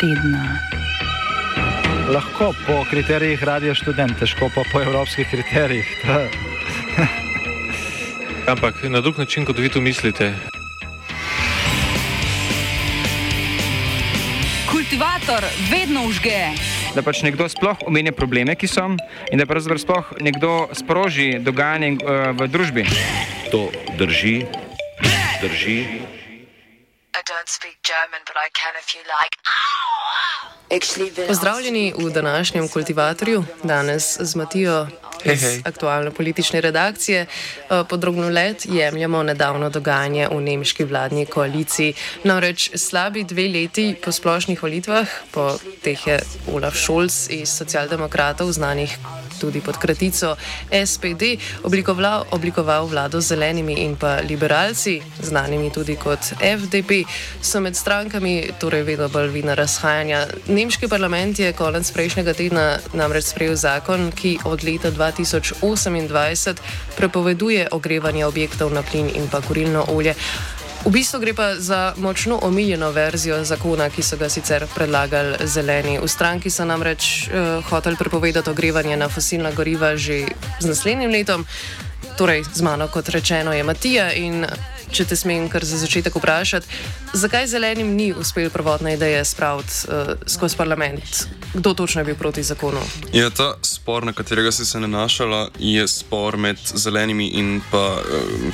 tedna. Lahko po kriterijih radio študent, težko pa po evropskih kriterijih. Ampak na drug način, kot vi to mislite. Kultivator vedno užge. Da pač nekdo sploh omenja probleme, ki so, in da pravzaprav sploh nekdo sproži dogajanje uh, v družbi. To drži, drži. I don't speak German, but I can if you like. Pozdravljeni v današnjem kultivatorju, danes z Matijo iz Hej, hej. aktualne politične redakcije. Eh, Podrobno let jemljamo nedavno dogajanje v nemški vladni koaliciji. Namreč slabi dve leti po splošnih volitvah, po teh je Olaf Scholz iz socialdemokratov, znanih tudi pod kratico SPD, oblikoval, oblikoval vlado z zelenimi in pa liberalci, znanimi tudi kot FDP, so med strankami torej vedno bolj vidna razhajanja. Nemški parlament je konec prejšnjega tedna namreč sprejel zakon, ki od leta 2028 prepoveduje ogrevanje objektov na plin in pa kurilno olje. V bistvu gre pa za močno omiljeno verzijo zakona, ki so ga sicer predlagali zeleni. V stranki so namreč uh, hoteli prepovedati ogrevanje na fosilna goriva že z naslednjim letom. Torej, z mano, kot rečeno, je Matija. In če te smem kar za začetek vprašati, zakaj zelenim ni uspel prvotna ideja spraviti uh, skozi parlament? Kdo točno je bil proti zakonu? Ja, ta spor, na katerega si se nanašala, je spor med zelenimi in pa um,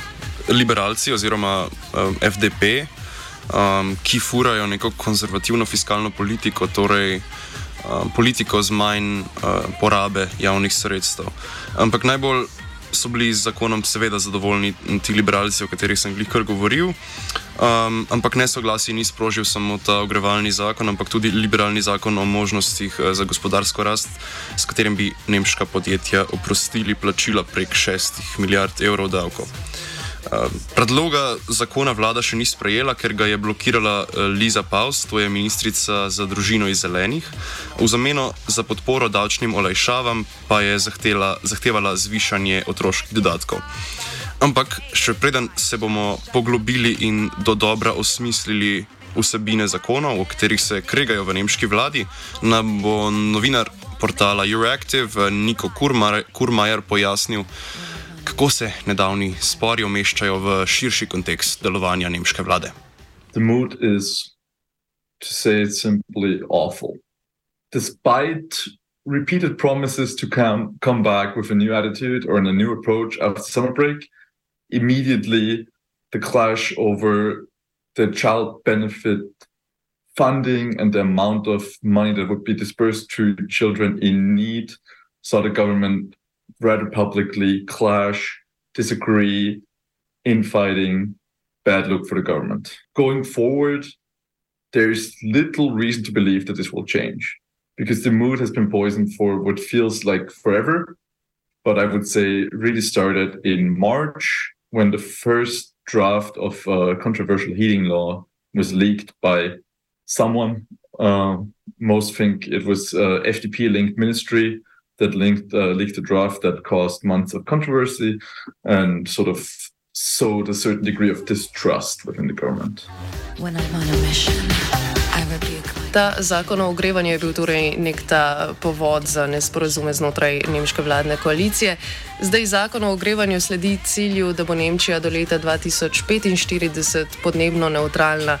liberalci oziroma um, FDP, um, ki furajo neko konzervativno fiskalno politiko, torej um, politiko z manj uh, porabe javnih sredstev. Ampak najbolj so bili z zakonom seveda zadovoljni ti liberalci, o katerih sem glih kar govoril. Um, ampak nesoglasje ni sprožil samo ta ogrevalni zakon, ampak tudi liberalni zakon o možnostih eh, za gospodarsko rast, s katerim bi nemška podjetja oprostili plačila prek 6 milijard evrov davkov. Uh, Predloga zakona vlada še ni sprejela, ker ga je blokirala uh, Liza Paus, to je ministrica za družino iz Zelenih. V zameno za podporo davčnim olajšavam pa je zahtela, zahtevala zvišanje otroških dodatkov. Ampak še preden se bomo poglobili in do dobra osmislili vsebine zakonov, o katerih se kregajo v nemški vladi, nam bo novinar portala Euractiv Niko Kurmar, Kurmajer pojasnil, kako se nedavni spori v širši kontekst delovanja nemške vlade. The mood is, to say it simply, awful. Despite repeated promises to come, come back with a new attitude or a new approach after summer break, immediately the clash over the child benefit funding and the amount of money that would be dispersed to children in need saw the government rather publicly clash, disagree, infighting, bad look for the government. Going forward, there's little reason to believe that this will change because the mood has been poisoned for what feels like forever. But I would say really started in March when the first draft of a controversial heating law was leaked by someone. Uh, most think it was uh, FDP linked ministry that linked uh, leaked a draft that caused months of controversy and sort of sowed a certain degree of distrust within the government. When I'm on a mission, I rebuke my. Ta zakon o ogrevanju je bil torej nek ta povod za nesporazume znotraj nemške vladne koalicije. Zdaj zakon o ogrevanju sledi cilju, da bo Nemčija do leta 2045 podnebno neutralna.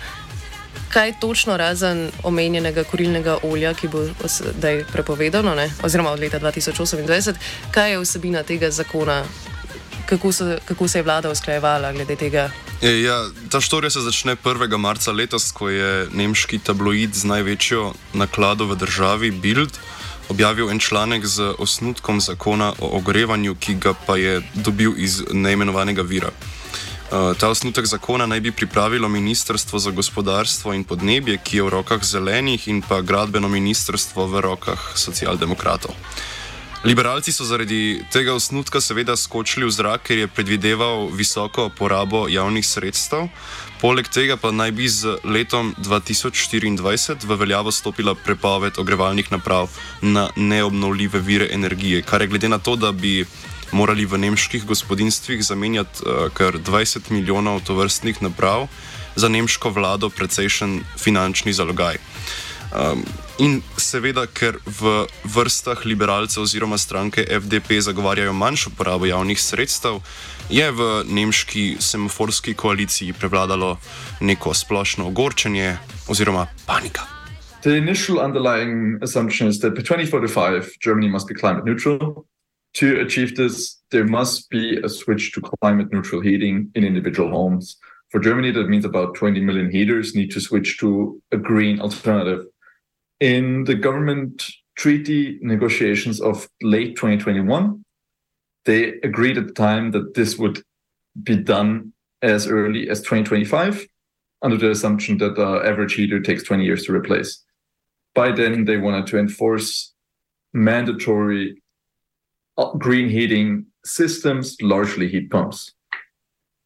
Kaj točno razen omenjenega kurilnega olja, ki bo zdaj prepovedano, ne? oziroma od leta 2028, kaj je vsebina tega zakona, kako, so, kako se je vlada usklajevala glede tega? E, ja, ta štorija se začne 1. marca letos, ko je nemški tabloid z največjo naklado v državi Bild objavil en članek z osnutkom zakona o ogrevanju, ki ga pa je dobil iz neimenovanega vira. Uh, ta osnutek zakona naj bi pripravilo Ministrstvo za gospodarstvo in podnebje, ki je v rokah zelenih, in pa gradbeno ministrstvo v rokah socialdemokratov. Liberalci so zaradi tega osnutka seveda skočili v zrak, ker je predvideval visoko porabo javnih sredstev. Poleg tega pa naj bi z letom 2024 v veljavo stopila prepoved ogrevalnih naprav na neobnovljive vire energije, kar je glede na to, da bi morali v nemških gospodinstvih zamenjati uh, kar 20 milijonov tovrstnih naprav, za nemško vlado precejšen finančni zalogaj. Um, in seveda, ker v vrstah liberalcev oziroma stranke FDP zagovarjajo manjšo porabo javnih sredstev, je v nemški semaforski koaliciji prevladalo neko splošno ogorčenje oziroma panika. The initial underlying assumption is that by 2045, Germany must be climate neutral. To achieve this, there must be a switch to climate neutral heating in individual homes. For Germany, that means about 20 million heaters need to switch to a green alternative. in the government treaty negotiations of late 2021, they agreed at the time that this would be done as early as 2025, under the assumption that the average heater takes 20 years to replace. By then, they wanted to enforce mandatory Uh, green heating systems, largely heat pumps.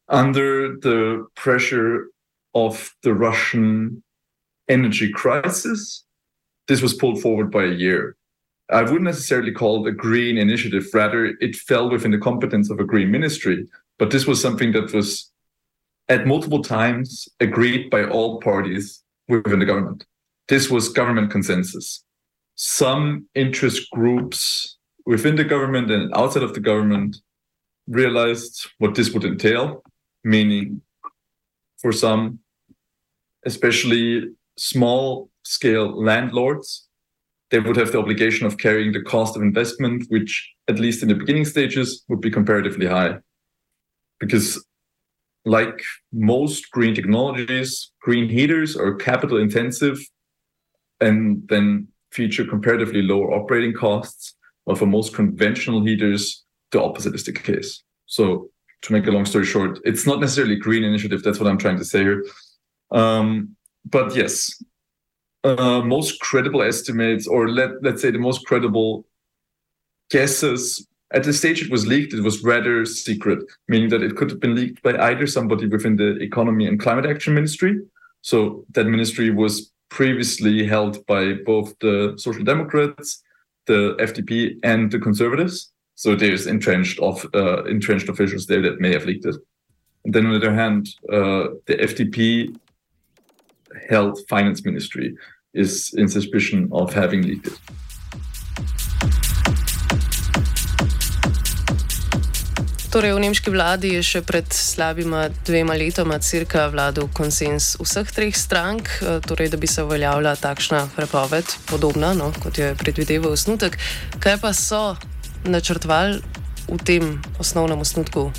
Under the pressure of the Russian energy crisis, this was pulled forward by a year. I wouldn't necessarily call it a green initiative. Rather, it fell within the competence of a green ministry. But this was something that was at multiple times agreed by all parties within the government. This was government consensus. Some interest groups within the government and outside of the government realized what this would entail, meaning for some, especially small scale landlords, they would have the obligation of carrying the cost of investment, which, at least in the beginning stages, would be comparatively high. Because, like most green technologies, green heaters are capital intensive and then feature comparatively lower operating costs. For most conventional heaters, the opposite is the case. So, to make a long story short, it's not necessarily green initiative. That's what I'm trying to say here. Um, but yes, uh, most credible estimates, or let let's say the most credible guesses. At the stage it was leaked, it was rather secret, meaning that it could have been leaked by either somebody within the Economy and Climate Action Ministry. So that ministry was previously held by both the Social Democrats, the FDP, and the Conservatives. So there's entrenched of uh, entrenched officials there that may have leaked it. And then on the other hand, uh, the FDP held finance ministry is in suspicion of having leaked it. Torej, v nemški vladi je še pred slabima dvema letoma crka vladal konsens vseh treh strank, eh, torej, da bi se uveljavila takšna prepoved, podobna no, kot je predvideval osnutek. Kaj pa so načrtovali v tem osnovnem osnutku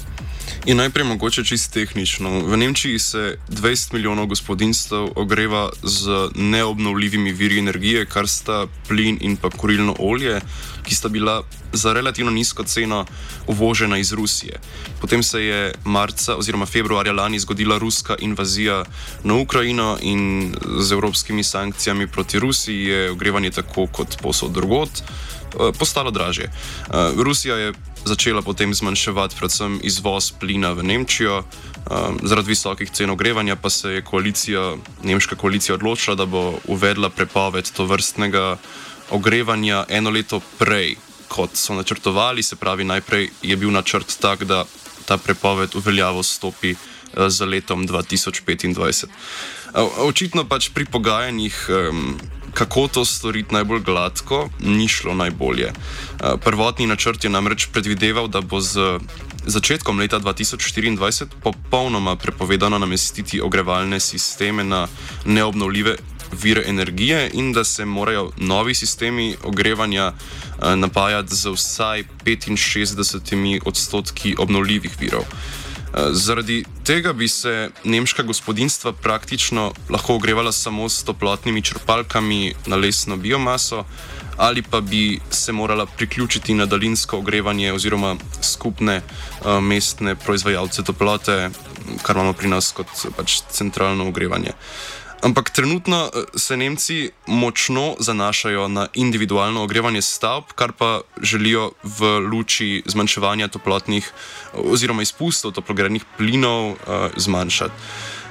In najprej mogoče čisto tehnično. V Nemčiji se 20 milijonov gospodinstv ogreva z neobnovljivimi viri energije, kar sta plin in pa kurilno olje, ki sta bila za relativno nizko ceno uvožena iz Rusije. Potem se je marca oziroma februarja lani zgodila ruska invazija na Ukrajino in z evropskimi sankcijami proti Rusiji je ogrevanje tako kot posod drugot. Eh, postalo dražje. Eh, Rusija je začela potem zmanjševati predvsem izvoz plina v Nemčijo, um, zaradi visokih cen ogrevanja pa se je koalicija, nemška koalicija odločila, da bo uvedla prepoved to vrstnega ogrevanja eno leto prej, kot so načrtovali. Se pravi, najprej je bil načrt tak, da ta prepoved v veljavo stopi za letom 2025. Očitno pač pri pogajanjih. Um, kako to storiti najbolj gladko, ni šlo najbolje. Eh, prvotni načrt je namreč predvideval, da bo z začetkom leta 2024 popolnoma prepovedano namestiti ogrevalne sisteme na neobnovljive vire energije in da se morajo novi sistemi ogrevanja eh, napajati z vsaj 65 odstotki obnovljivih virov. Zaradi tega bi se nemška gospodinstva praktično lahko ogrevala samo s toplotnimi črpalkami na lesno biomaso, ali pa bi se morala priključiti na daljinsko ogrevanje oziroma skupne uh, mestne proizvajalce toplote, kar imamo pri nas kot pač centralno ogrevanje. Ampak trenutno eh, se Nemci močno zanašajo na individualno ogrevanje stavb, kar pa želijo v luči zmanjševanja toplotnih oziroma izpustov toplogrednih plinov uh, zmanjšati.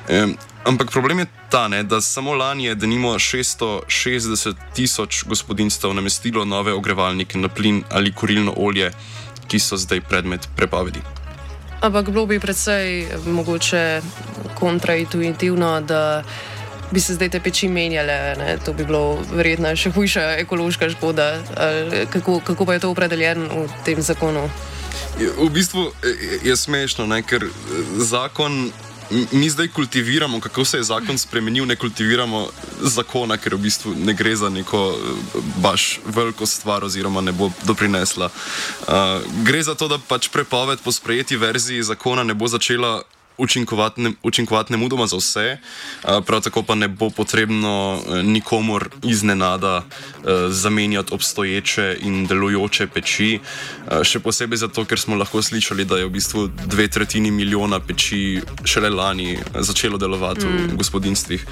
Um, ampak problem je ta, ne, da samo lani je denimo 660 tisoč gospodinstv namestilo nove ogrevalnike na plin ali kurilno olje, ki so zdaj predmet prepovedi. Ampak bilo bi predvsej mogoče kontraintuitivno, da bi se zdaj te peči menjale. Ne? To bi bilo verjetno še hujša ekološka škoda. Kako, kako pa je to opredeljeno v tem zakonu? V bistvu je smešno, ne? ker zakon mi zdaj kultiviramo, kako se je zakon spremenil, ne kultiviramo zakona, ker v bistvu ne gre za neko baš veliko stvar, oziroma ne bo doprinesla. Uh, gre za to, da pač prepoved po sprejeti verziji zakona ne bo začela učinkovati nemudoma za vse, prav tako pa ne bo potrebno e, nikomor iznenada e, zamenjati obstoječe in delujoče peči. Še posebej zato, ker smo lahko slišali, da je v bistvu dve tretjini milijona peči šele lani začelo delovati mm. v gospodinstvih.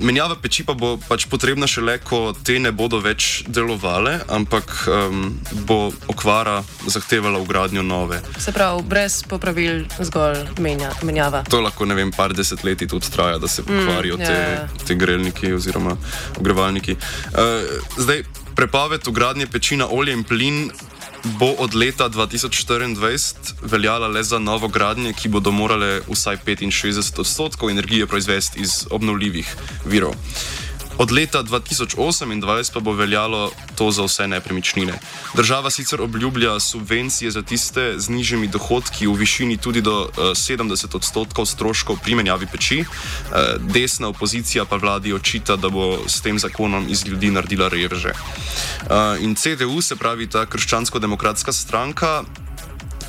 Menjava peči pa bo pač potrebna šele, ko te ne bodo več delovale, ampak um, bo okvara zahtevala ugradnjo nove. Se pravi, brez popravil zgolj menja, menjava. To lahko ne vem, par desetletij tudi traja, da se pokvarijo mm, te, ja, ja. te grelniki oziroma ogrevalniki. Uh, zdaj, prepoved ugradnje peči na olje in plin. Bo od leta 2024 veljala le za novo gradnje, ki bodo morale vsaj 65 odstotkov energije proizvesti iz obnovljivih virov. Od leta 2028 pa bo veljalo to za vse nepremičnine. Država sicer obljublja subvencije za tiste z nižjimi dohodki v višini tudi do uh, eh, 70 odstotkov stroškov pri menjavi peči. Uh, desna opozicija pa vladi očita, da bo s tem zakonom iz ljudi naredila reveže. Uh, in CDU, se pravi ta krščansko-demokratska stranka,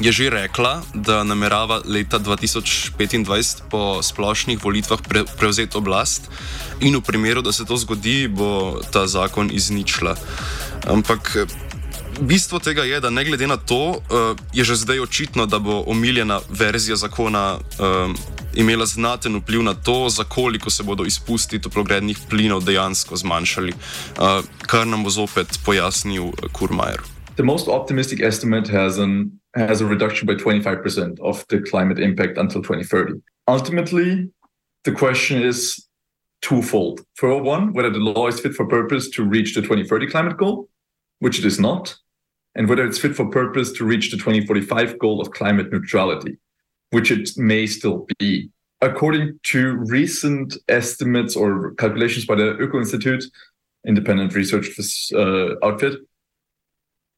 je že rekla, da namerava leta 2025 po splošnih volitvah pre prevzeti oblast in v primeru, da se to zgodi, bo ta zakon izničila. Ampak. Bistvo tega je, da ne glede na to, uh, je že zdaj očitno, da bo omiljena verzija zakona uh, imela znaten vpliv na to, za koliko se bodo izpusti toplogrednih plinov dejansko zmanjšali, uh, kar nam bo zopet pojasnil Kurmajer. The most optimistic estimate has an has a reduction by 25% of the climate impact until 2030. Ultimately, the question is twofold. For one, whether the law is fit for purpose to reach the 2030 climate goal, which it is not, and whether it's fit for purpose to reach the 2045 goal of climate neutrality, which it may still be. According to recent estimates or calculations by the Öko Institute, independent research uh, outfit,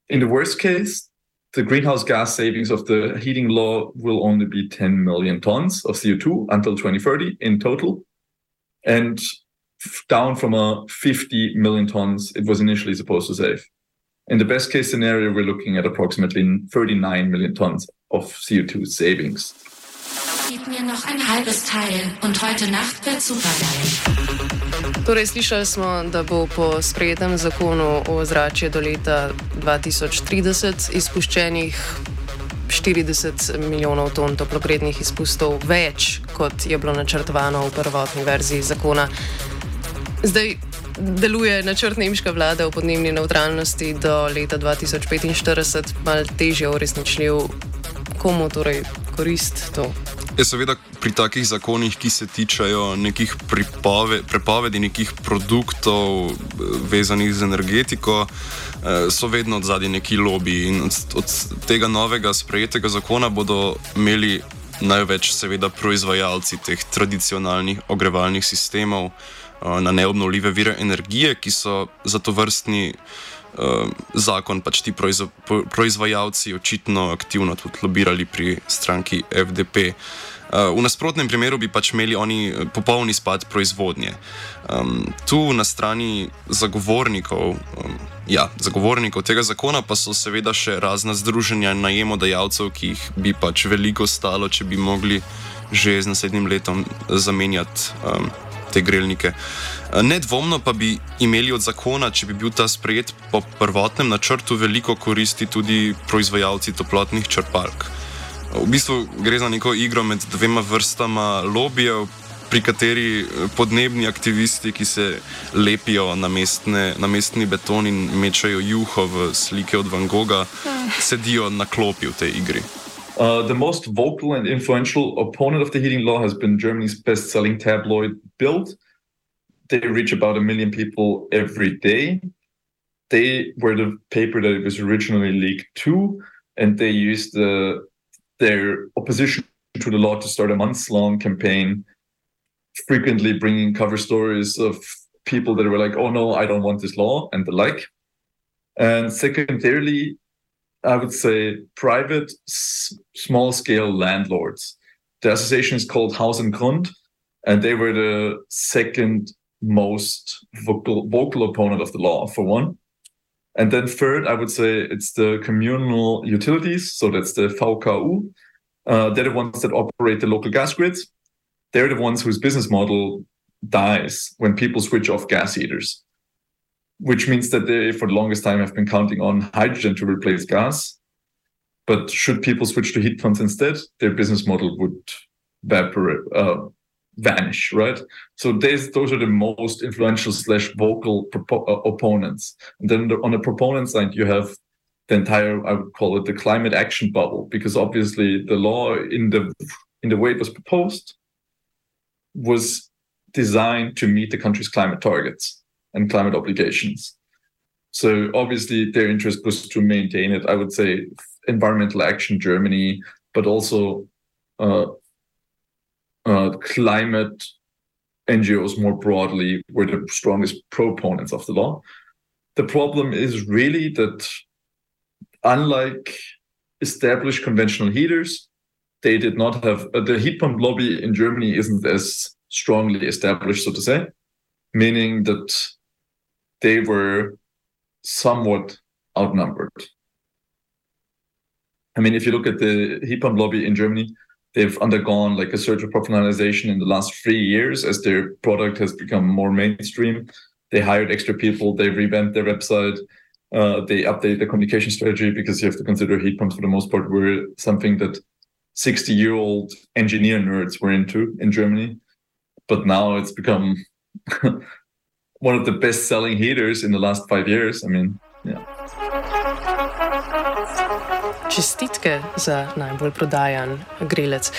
in the worst case, the greenhouse gas savings of the heating law will only be 10 million tons of CO2 until 2030 in total, and down from a 50 million tons it was initially supposed to save. In the best case scenario, we're looking at approximately 39 million tons of CO2 savings. Gib mir noch ein halbes Teil und heute Nacht wird supergeil. Torej, slišali smo, da bo po sprejetem zakonu o zraku do leta 2030 izpuščenih 40 milijonov ton toplogrednih izpustov več, kot je bilo načrtovano v prvotni verziji zakona. Zdaj deluje načrt nemške vlade o podnebni neutralnosti do leta 2045, malo težje uresničljiv. Komu torej korist to? Je seveda pri takih zakonih, ki se tičajo nekih pripove, prepovedi nekih produktov eh, vezanih z energetiko, eh, so vedno od zadnji neki lobby. In od, od tega novega sprejetega zakona bodo imeli največ, seveda, proizvajalci teh tradicionalnih ogrevalnih sistemov eh, na neobnovljive vire energije, ki so za to vrstni uh, zakon pač ti proizvajalci očitno aktivno tudi lobirali pri stranki FDP. Uh, v nasprotnem primeru bi pač imeli oni popolni spad proizvodnje. Um, tu na strani zagovornikov, um, ja, zagovornikov tega zakona pa so seveda še razna združenja najemodajalcev, ki jih bi pač veliko stalo, če bi mogli že z naslednjim letom zamenjati um, te grelnike. Nedvomno pa bi imeli od zakona, če bi bil ta sprejet po prvotnem načrtu, veliko koristi tudi proizvajalci toplotnih črpalk. V bistvu gre za neko igro med dvema vrstama lobijev, pri kateri podnebni aktivisti, ki se lepijo na, mestne, na mestni beton in mečajo juho v slike od Van Gogha, sedijo na klopi v tej igri. Uh, the most vocal and influential opponent of the heating law has been Germany's best selling tabloid Bild. They reach about a million people every day. They were the paper that it was originally leaked to, and they used the, their opposition to the law to start a months long campaign, frequently bringing cover stories of people that were like, oh no, I don't want this law, and the like. And secondarily, I would say private, small scale landlords. The association is called Haus and Grund, and they were the second most vocal, vocal opponent of the law, for one. And then third, I would say it's the communal utilities. So that's the VKU. Uh, they're the ones that operate the local gas grids. They're the ones whose business model dies when people switch off gas heaters, which means that they, for the longest time, have been counting on hydrogen to replace gas. But should people switch to heat pumps instead, their business model would evaporate, uh, vanish, right? So those are the most influential slash vocal propo- uh, opponents. And then the, on the proponent side, you have the entire I would call it the climate action bubble, because obviously the law in the in the way it was proposed was designed to meet the country's climate targets and climate obligations. So obviously their interest was to maintain it. I would say environmental action Germany, but also uh, uh, climate NGOs more broadly were the strongest proponents of the law. The problem is really that, unlike established conventional heaters, they did not have uh, the heat pump lobby in Germany isn't as strongly established, so to say, meaning that they were somewhat outnumbered. I mean, if you look at the heat pump lobby in Germany, they've undergone like a surge of professionalization in the last three years as their product has become more mainstream. They hired extra people, they revamped their website, uh, they update the communication strategy because you have to consider heat pumps for the most part were something that 60 year old engineer nerds were into in Germany. But now it's become one of the best selling heaters in the last five years. I mean, yeah. Čestitke za najbolj prodajan grelec.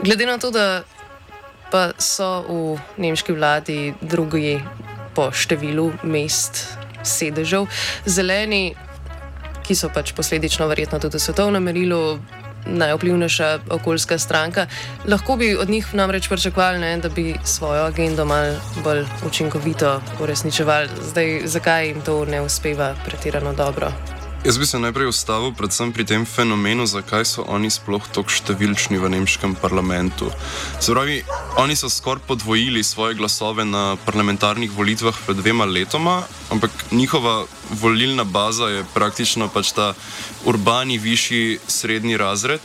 Glede na to, da pa so v nemški vladi drugi po številu mest sedežev, zeleni, ki so pač posledično verjetno tudi v svetovnem merilu. Najvplivnejša okoljska stranka. Lahko bi od njih namreč pričakovali, da bi svojo agendo malo bolj učinkovito uresničevali. Zdaj, zakaj jim to ne uspeva pretirano dobro? Jaz bi se najprej ustavil predvsem pri tem fenomenu, zakaj so oni sploh tako številčni v nemškem parlamentu. Se pravi, oni so skoraj podvojili svoje glasove na parlamentarnih volitvah pred dvema letoma, ampak njihova volilna baza je praktično pač ta urbani višji srednji razred.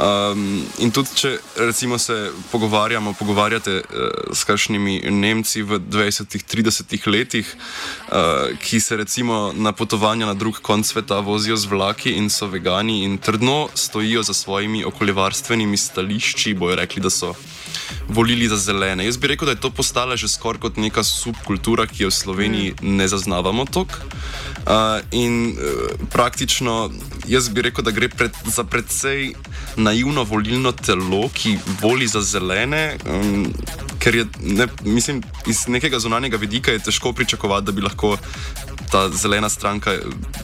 Um, in tudi, če recimo se pogovarjamo, pogovarjate uh, s kakšnimi Nemci v 20-30 letih, uh, ki se recimo na potovanja na drug konc sveta vozijo z vlaki in so vegani in trdno stojijo za svojimi okoljevarstvenimi stališči, bojo rekli, da so volili za zelene. Jaz bi rekel, da je to postala že skoraj kot neka subkultura, ki jo v Sloveniji ne zaznavamo toliko. Uh, in uh, praktično, jaz bi rekel, da gre pred, za precej naivno volilno telo, ki voli za zelene. Um, ker je, ne, mislim, iz nekega zunanjega vidika je težko pričakovati, da bi lahko ta zelena stranka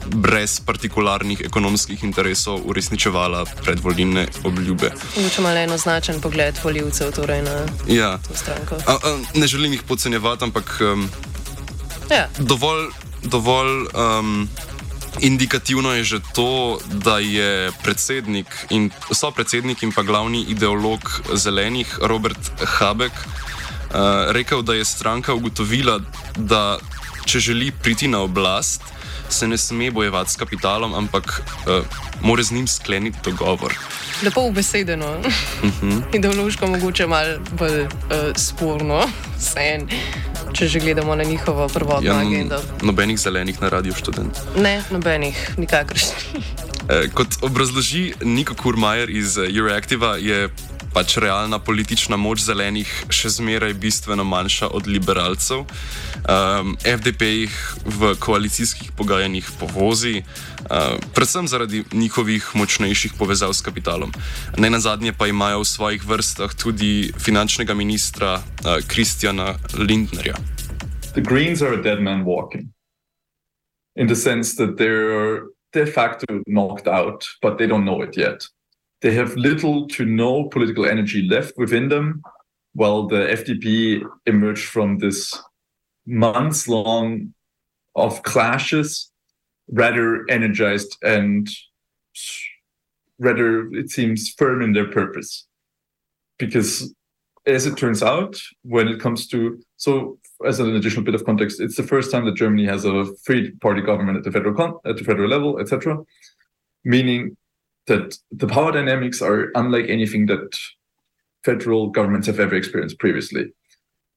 brez partikularnih ekonomskih interesov uresničevala predvolilne obljube. Če ima le enoznačen pogled voljivcev torej na ja. to stranko. A, a, ne želim jih podcenjevati, ampak um, ja. dovolj dovolj um, indikativno je že to, da je predsednik in so predsednik in pa glavni ideolog zelenih Robert Habek uh, rekel, da je stranka ugotovila, da če želi priti na oblast, se ne sme bojevati s kapitalom, ampak uh, mora z njim skleniti dogovor. Lepo ubesedeno, uh -huh. ideološko mogoče malo bolj uh, sporno, sen, če že gledamo na njihovo prvotno ja, agendo. Nobenih zelenih na radio študent. Ne, nobenih, nikakršnih. Kot obrazloži Niko Kurmajer iz Euroactiva, je pač realna politična moč zelenih še zmeraj bistveno manjša od liberalcev. Um, FDP jih v koalicijskih pogajanjih povozi, uh, predvsem zaradi njihovih močnejših povezav s kapitalom. Ne na zadnje pa imajo v svojih vrstah tudi finančnega ministra uh, Kristjana Lindnerja. The Greens are a dead man walking. In the sense that they're de facto knocked out, but they don't know it yet. They have little to no political energy left within them, while the FDP emerged from this months long of clashes, rather energized and rather, it seems, firm in their purpose. Because as it turns out, when it comes to so as an additional bit of context, it's the first time that Germany has a free party government at the federal con- at the federal level, etc. Meaning that the power dynamics are unlike anything that federal governments have ever experienced previously.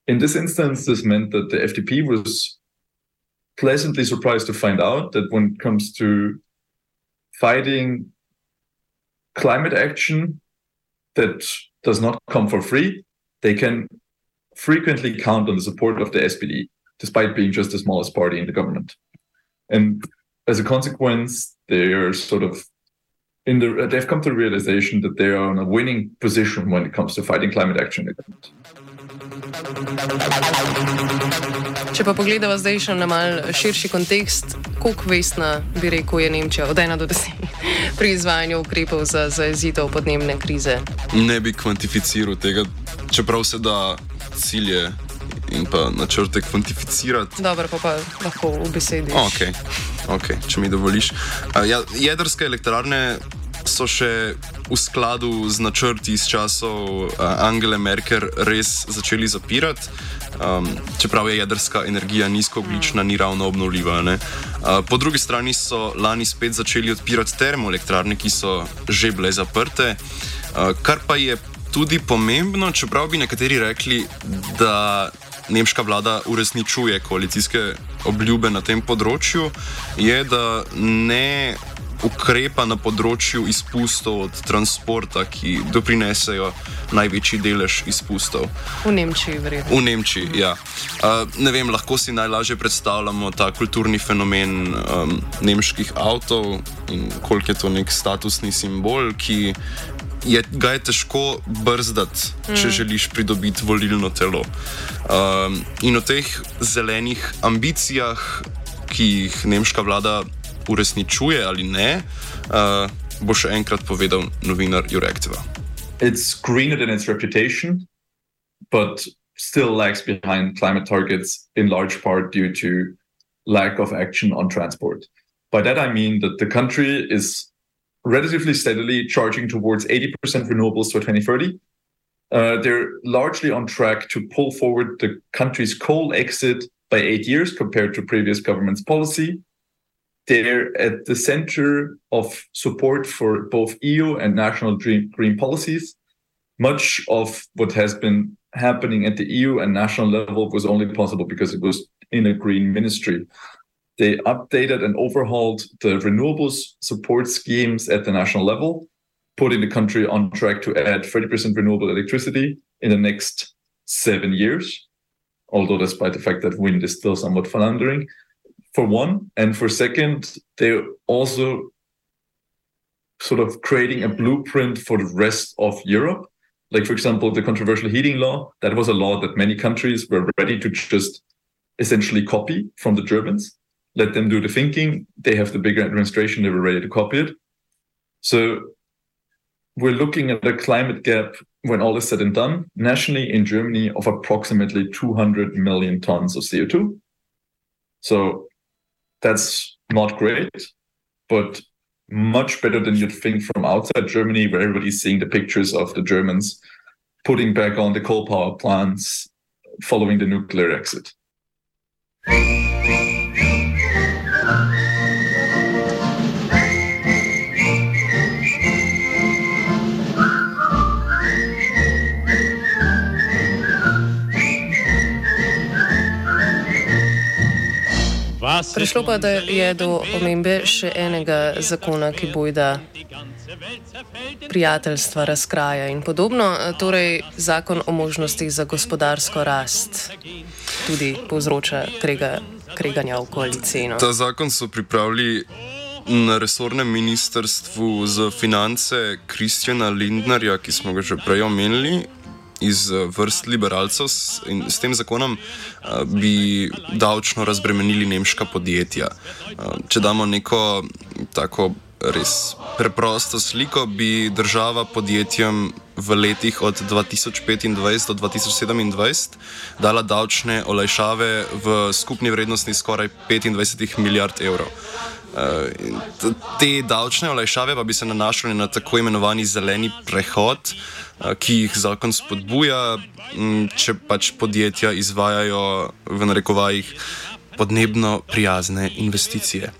In this instance, this meant that the FDP was pleasantly surprised to find out that when it comes to fighting climate action that does not come for free, they can frequently count on the support of the SPD, despite being just the smallest party in the government. And as a consequence, they are sort of in the they've come to the realization that they are in a winning position when it comes to fighting climate action. Če pa pogledamo zdaj še na mal širši kontekst, koliko vestna bi rekel je Nemčija od 1 do 10 pri izvajanju ukrepov za zaezitev podnebne krize? Ne bi kvantificiral tega, čeprav se da cilje in pa načrte kvantificirati. Dobro, pa, pa lahko v besedi. Okay. Okay, če mi dovoliš. Uh, ja, jedrske elektrarne so še v skladu z načrti iz časov Angele Merkel res začeli zapirati. Um, čeprav je jedrska energija nizkooglična, ni ravno obnovljiva. Uh, po drugi strani so lani spet začeli odpirati termoelektrarne, ki so že bile zaprte, uh, kar pa je tudi pomembno, čeprav bi nekateri rekli, da nemška vlada uresničuje koalicijske obljube na tem področju, je, da ne ukrepa na področju izpustov od transporta, ki doprinesejo največji delež izpustov. V Nemčiji, verjetno. V Nemčiji, ja. Uh, ne vem, lahko si najlažje predstavljamo ta kulturni fenomen um, nemških avtov in koliko je to nek statusni simbol, ki. Je, ga je težko brzdati, mm. če želiš pridobiti volilno telo. Um, in o teh zelenih ambicijah, ki jih nemška vlada uresničuje ali ne, uh, bo še enkrat povedal novinar. It's greener than its reputation, but still lags behind climate targets in large part due to lack of action on transport. By that, I mean that the country is relatively steadily charging towards 80% renewables for 2030. Uh, they're largely on track to pull forward the country's coal exit by eight years compared to previous government's policy they're at the center of support for both EU and national green policies. Much of what has been happening at the EU and national level was only possible because it was in a green ministry. They updated and overhauled the renewables support schemes at the national level, putting the country on track to add 30% renewable electricity in the next seven years. Although, despite the fact that wind is still somewhat floundering, for one, and for second, they're also sort of creating a mm-hmm. blueprint for the rest of Europe. Like, for example, the controversial heating law, that was a law that many countries were ready to just essentially copy from the Germans, let them do the thinking. They have the bigger administration, they were ready to copy it. So we're looking at a climate gap when all is said and done, nationally in Germany, of approximately 200 million tons of CO2. So That's not great, but much better than you'd think from outside Germany, where everybody's seeing the pictures of the Germans putting back on the coal power plants following the nuclear exit. Prišlo pa da je do omembe še enega zakona, ki bojda prijateljstva razkraja in podobno, torej zakon o možnostih za gospodarsko rast tudi povzroča krega, kreganja v koaliciji. No. Ta zakon so pripravili na resornem ministrstvu za finance Kristjana Lindnerja, ki smo ga že prej omenili iz eh, vrst liberalcev in s tem zakonom uh, bi davčno razbremenili nemška podjetja. Uh, če damo neko tako res preprosto sliko, bi država podjetjem v letih od 2025 do 2027 dala davčne olajšave v skupni vrednosti skoraj 25 milijard evrov. Te davčne olajšave pa bi se nanašale na tako imenovani zeleni prehod, ki jih zakon spodbuja, če pač podjetja izvajajo v narekovajih podnebno prijazne investicije.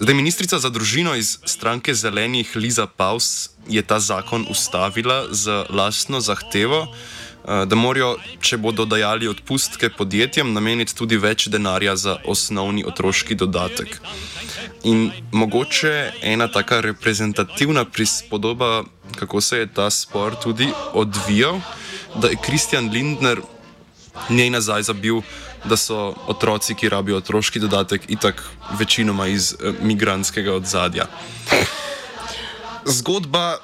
Zdaj, ministrica za družino iz stranke Zelenih Liza Paus je ta zakon ustavila z lastno zahtevo, Eh, da morajo, če bodo dajali odpustke podjetjem, nameniti tudi več denarja za osnovni otroški dodatek. In mogoče ena taka reprezentativna prispodoba, kako se je ta spor tudi odvijal, da je Kristjan Lindner njej nazaj zabil, da so otroci, ki rabijo otroški dodatek, itak večinoma iz eh, migranskega odzadja. Zgodba,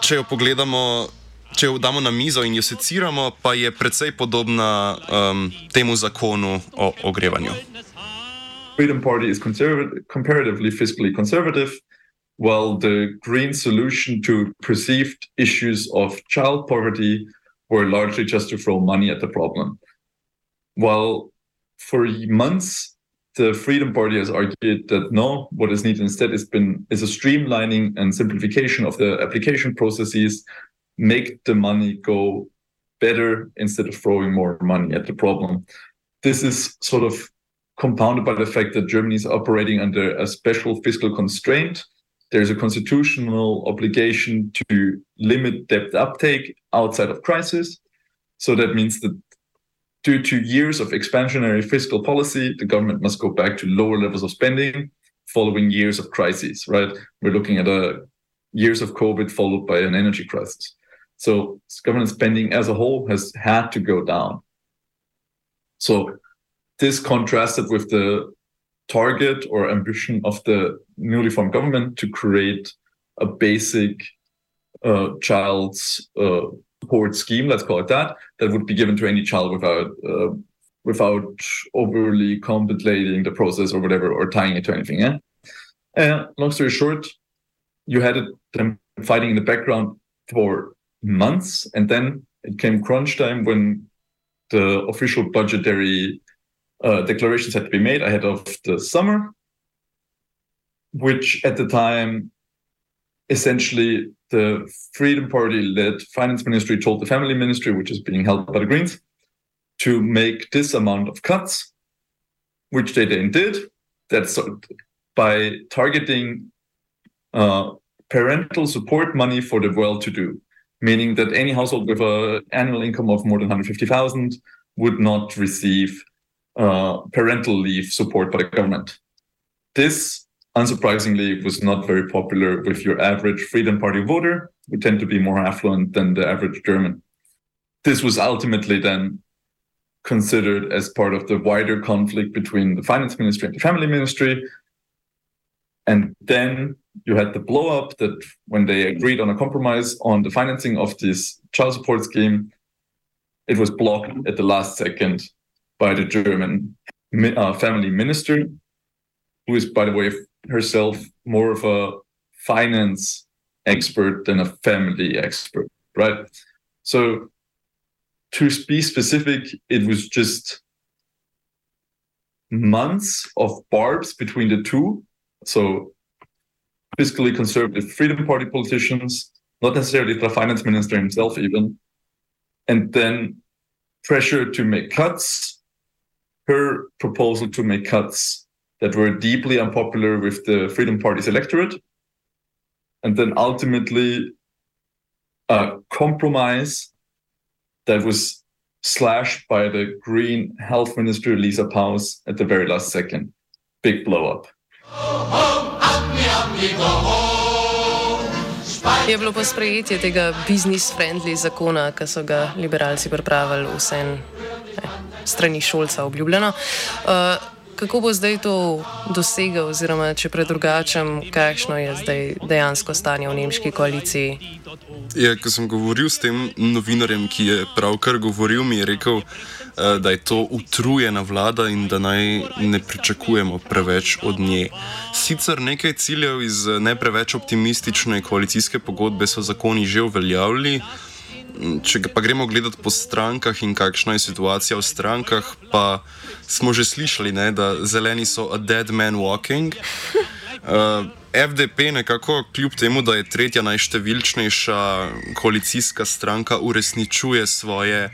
če jo pogledamo če jo damo na mizo in jo seciramo, pa je precej podobna um, temu zakonu o ogrevanju. Freedom Party is comparatively fiscally conservative, while the Green solution to perceived issues of child poverty were largely just to throw money at the problem. While for months the Freedom Party has argued that no, what is needed instead has been is a streamlining and simplification of the application processes make the money go better instead of throwing more money at the problem. This is sort of compounded by the fact that Germany is operating under a special fiscal constraint. There's a constitutional obligation to limit debt uptake outside of crisis. So that means that due to years of expansionary fiscal policy, the government must go back to lower levels of spending following years of crises, right? We're looking at a years of COVID followed by an energy crisis. So government spending as a whole has had to go down. So this contrasted with the target or ambition of the newly formed government to create a basic uh, child's uh, support scheme, let's call it that, that would be given to any child without uh, without overly complicating the process or whatever or tying it to anything. Yeah. And long story short, you had them fighting in the background for months. And then it came crunch time when the official budgetary uh, declarations had to be made ahead of the summer, which at the time, essentially, the Freedom Party led finance ministry told the family ministry, which is being held by the Greens, to make this amount of cuts, which they then did. That's by targeting uh, parental support money for the well to do meaning that any household with an annual income of more than 150,000 would not receive uh, parental leave support by the government. This, unsurprisingly, was not very popular with your average Freedom Party voter, who tend to be more affluent than the average German. This was ultimately then considered as part of the wider conflict between the finance ministry and the family ministry. And then you had the blow up that when they agreed on a compromise on the financing of this child support scheme, it was blocked at the last second by the German uh, family minister, who is, by the way, herself more of a finance expert than a family expert, right? So, to be specific, it was just months of barbs between the two. So, fiscally conservative Freedom Party politicians, not necessarily the finance minister himself, even, and then pressure to make cuts. Her proposal to make cuts that were deeply unpopular with the Freedom Party's electorate, and then ultimately a compromise that was slashed by the Green Health Minister Lisa Paus at the very last second. Big blow up. Je bilo pa sprejetje tega business-friendly zakona, ki so ga liberalci pripravili, vse strani šolca obljubljeno. Uh, kako bo zdaj to dosegel, oziroma če predrugačem, kakšno je zdaj dejansko stanje v nemški koaliciji? Ja, ko sem govoril s tem novinarjem, ki je pravkar govoril, mi je rekel, eh, da je to utrujena vlada in da naj ne pričakujemo preveč od nje. Sicer nekaj ciljev iz ne preveč optimistične koalicijske pogodbe so zakoni že uveljavljali. Če pa gremo gledati po strankah in kakšna je situacija v strankah, pa smo že slišali, ne, da zeleni so a dead man walking. Uh, FDP nekako, kljub temu, da je tretja najštevilčnejša koalicijska stranka, uresničuje svoje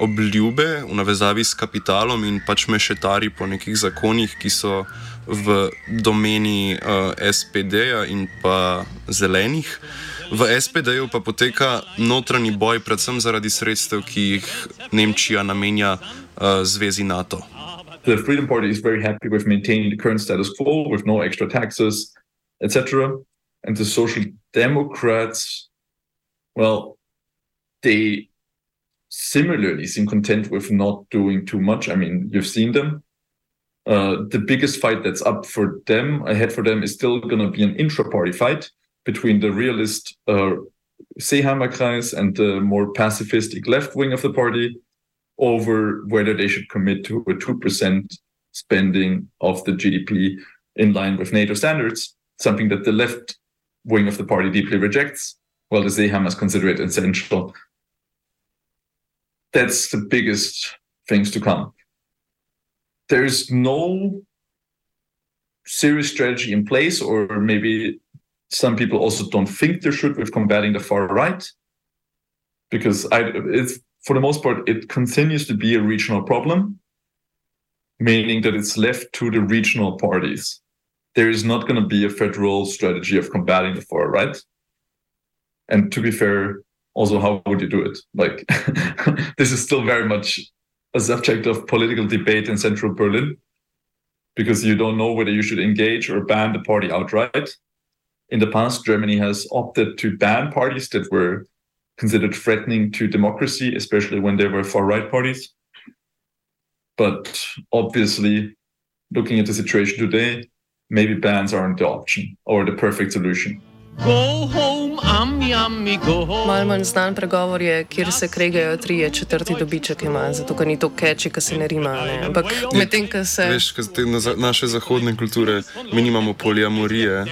obljube v navezavi s kapitalom in pač mešetari po nekih zakonih, ki so v domeni uh, SPD-ja in pa zelenih. V SPD-ju pa poteka notranji boj, predvsem zaradi sredstev, ki jih Nemčija namenja uh, zvezi NATO. The Freedom Party is very happy with maintaining the current status quo with no extra taxes, etc. And the Social Democrats, well, they similarly seem content with not doing too much. I mean, you've seen them. Uh, the biggest fight that's up for them, ahead for them, is still going to be an intra party fight between the realist uh, Seeheimer Kreis and the more pacifistic left wing of the party over whether they should commit to a 2% spending of the GDP in line with NATO standards, something that the left wing of the party deeply rejects, while the Seeheimers consider it essential. That's the biggest things to come. There's no serious strategy in place, or maybe some people also don't think there should with combating the far right because I, it's for the most part it continues to be a regional problem meaning that it's left to the regional parties. There is not going to be a federal strategy of combating the far right. And to be fair also how would you do it? Like this is still very much a subject of political debate in central berlin because you don't know whether you should engage or ban the party outright in the past, Germany has opted to ban parties that were considered threatening to democracy, especially when they were far right parties. But obviously, looking at the situation today, maybe bans aren't the option or the perfect solution. Go home, ami, ami, go home. Mal manj znan pregovor je, kjer se kregajo tri četrti dobiček ima, zato ker ni to keči, ki se ne rima. Ne? Ampak medtem, ko se. Veš, te na, naše zahodne kulture, mi nimamo poliamorije,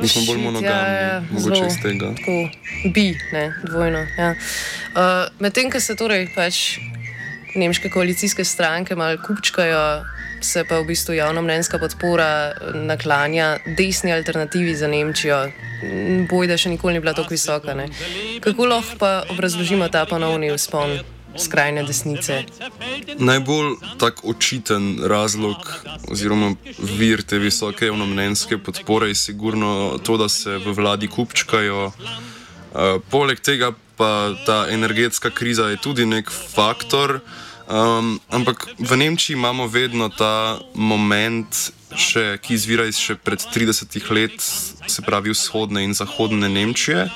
mi smo bolj monogami, ja, ja, mogoče iz tega. Tako, bi, ne, dvojno. Ja. Uh, medtem, ko se torej pač nemške koalicijske stranke malo kupčkajo se pa v bistvu javnomnenjska podpora naklanja desni alternativi za Nemčijo. Bojda še nikoli ni bila tako visoka. Ne? Kako lahko pa obrazložimo ta ponovni vzpon skrajne desnice? Najbolj tak očiten razlog oziroma vir te visoke javnomnenjske podpore je sigurno to, da se v vladi kupčkajo. Uh, poleg tega pa ta energetska kriza je tudi nek faktor. Um, ampak v Nemčiji imamo vedno ta moment, še, ki izvira iz še pred 30 let, se pravi vzhodne in zahodne Nemčije.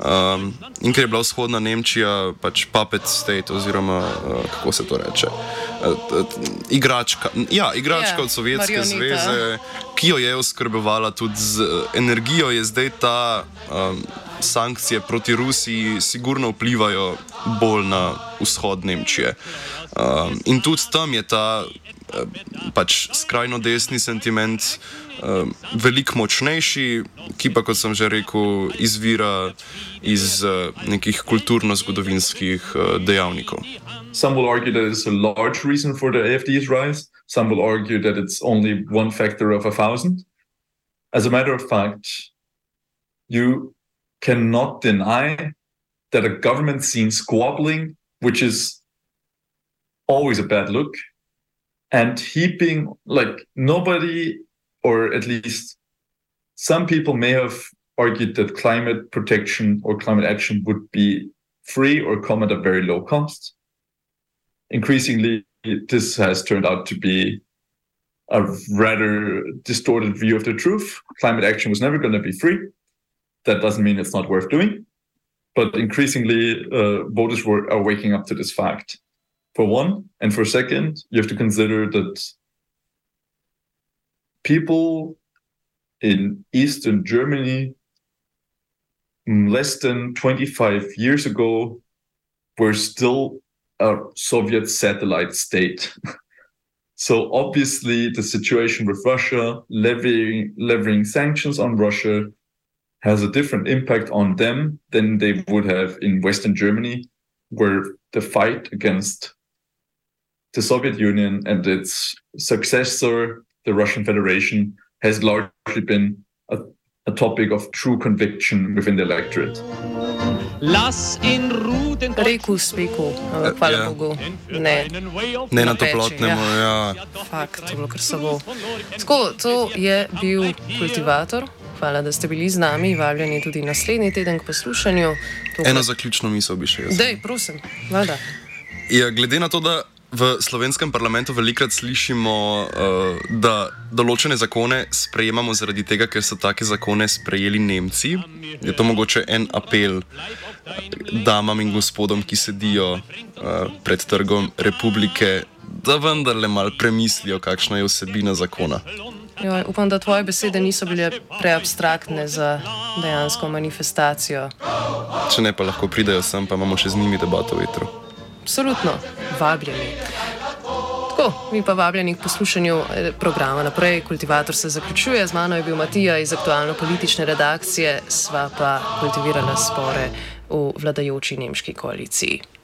Um, in ker je bila vzhodna Nemčija pač puppet state, oziroma uh, kako se to reče, uh, igračka, ja, igračka yeah, ja, od Sovjetske marionita. zveze, ki jo je oskrbovala tudi z uh, energijo, je zdaj ta. Um, Sankcije proti Rusiji sigurno vplivajo bolj na vzhod Nemčije. Um, in tudi tam je ta uh, pač skrajno desni sentiment um, veliko močnejši, ki pa, kot sem že rekel, izvira iz uh, nekih kulturno-zgodovinskih uh, dejavnikov. Some will argue that it's a large reason for the AFD's rise. Some will argue that it's only one factor of a thousand. As a matter of fact, you cannot deny that a government seen squabbling, which is always a bad look, and heaping, like nobody, or at least some people may have argued that climate protection or climate action would be free or come at a very low cost. Increasingly, this has turned out to be a rather distorted view of the truth. Climate action was never going to be free. That doesn't mean it's not worth doing. But increasingly, uh, voters were, are waking up to this fact. For one, and for second, you have to consider that people in Eastern Germany less than 25 years ago were still a Soviet satellite state. so obviously the situation with Russia, levying, levying sanctions on Russia, has a different impact on them than they would have in Western Germany, where the fight against the Soviet Union and its successor, the Russian Federation, has largely been a, a topic of true conviction within the electorate. Rekel speku, ampak hvala Ja. Bogu, ne. Ne na peči, toplotnemu, ja. Fakt, to je bilo kar samo. Tako, to je bil kultivator. Hvala, da ste bili z nami, vabljeni tudi naslednji teden k poslušanju. Tokrat- Eno zaključno misel bi še jaz. Dej, prosim, vlada. Ja, glede na to, da v slovenskem parlamentu velikrat slišimo, uh, da določene zakone sprejemamo zaradi tega, ker so take zakone sprejeli Nemci, je to mogoče en apel eh, damam in gospodom, ki sedijo uh, pred trgom republike, da vendarle mal premislijo, kakšna je vsebina zakona. Joj, upam, da tvoje besede niso bile preabstraktne za dejansko manifestacijo. Če ne, pa lahko pridejo sem, pa imamo še z njimi debato v vetru. Absolutno, vabljeni. Tako, mi pa vabljeni k poslušanju eh, programa naprej. Kultivator se zaključuje, z mano je bil Matija iz aktualno-politične redakcije, sva pa kultivirala spore v vladajoči nemški koaliciji.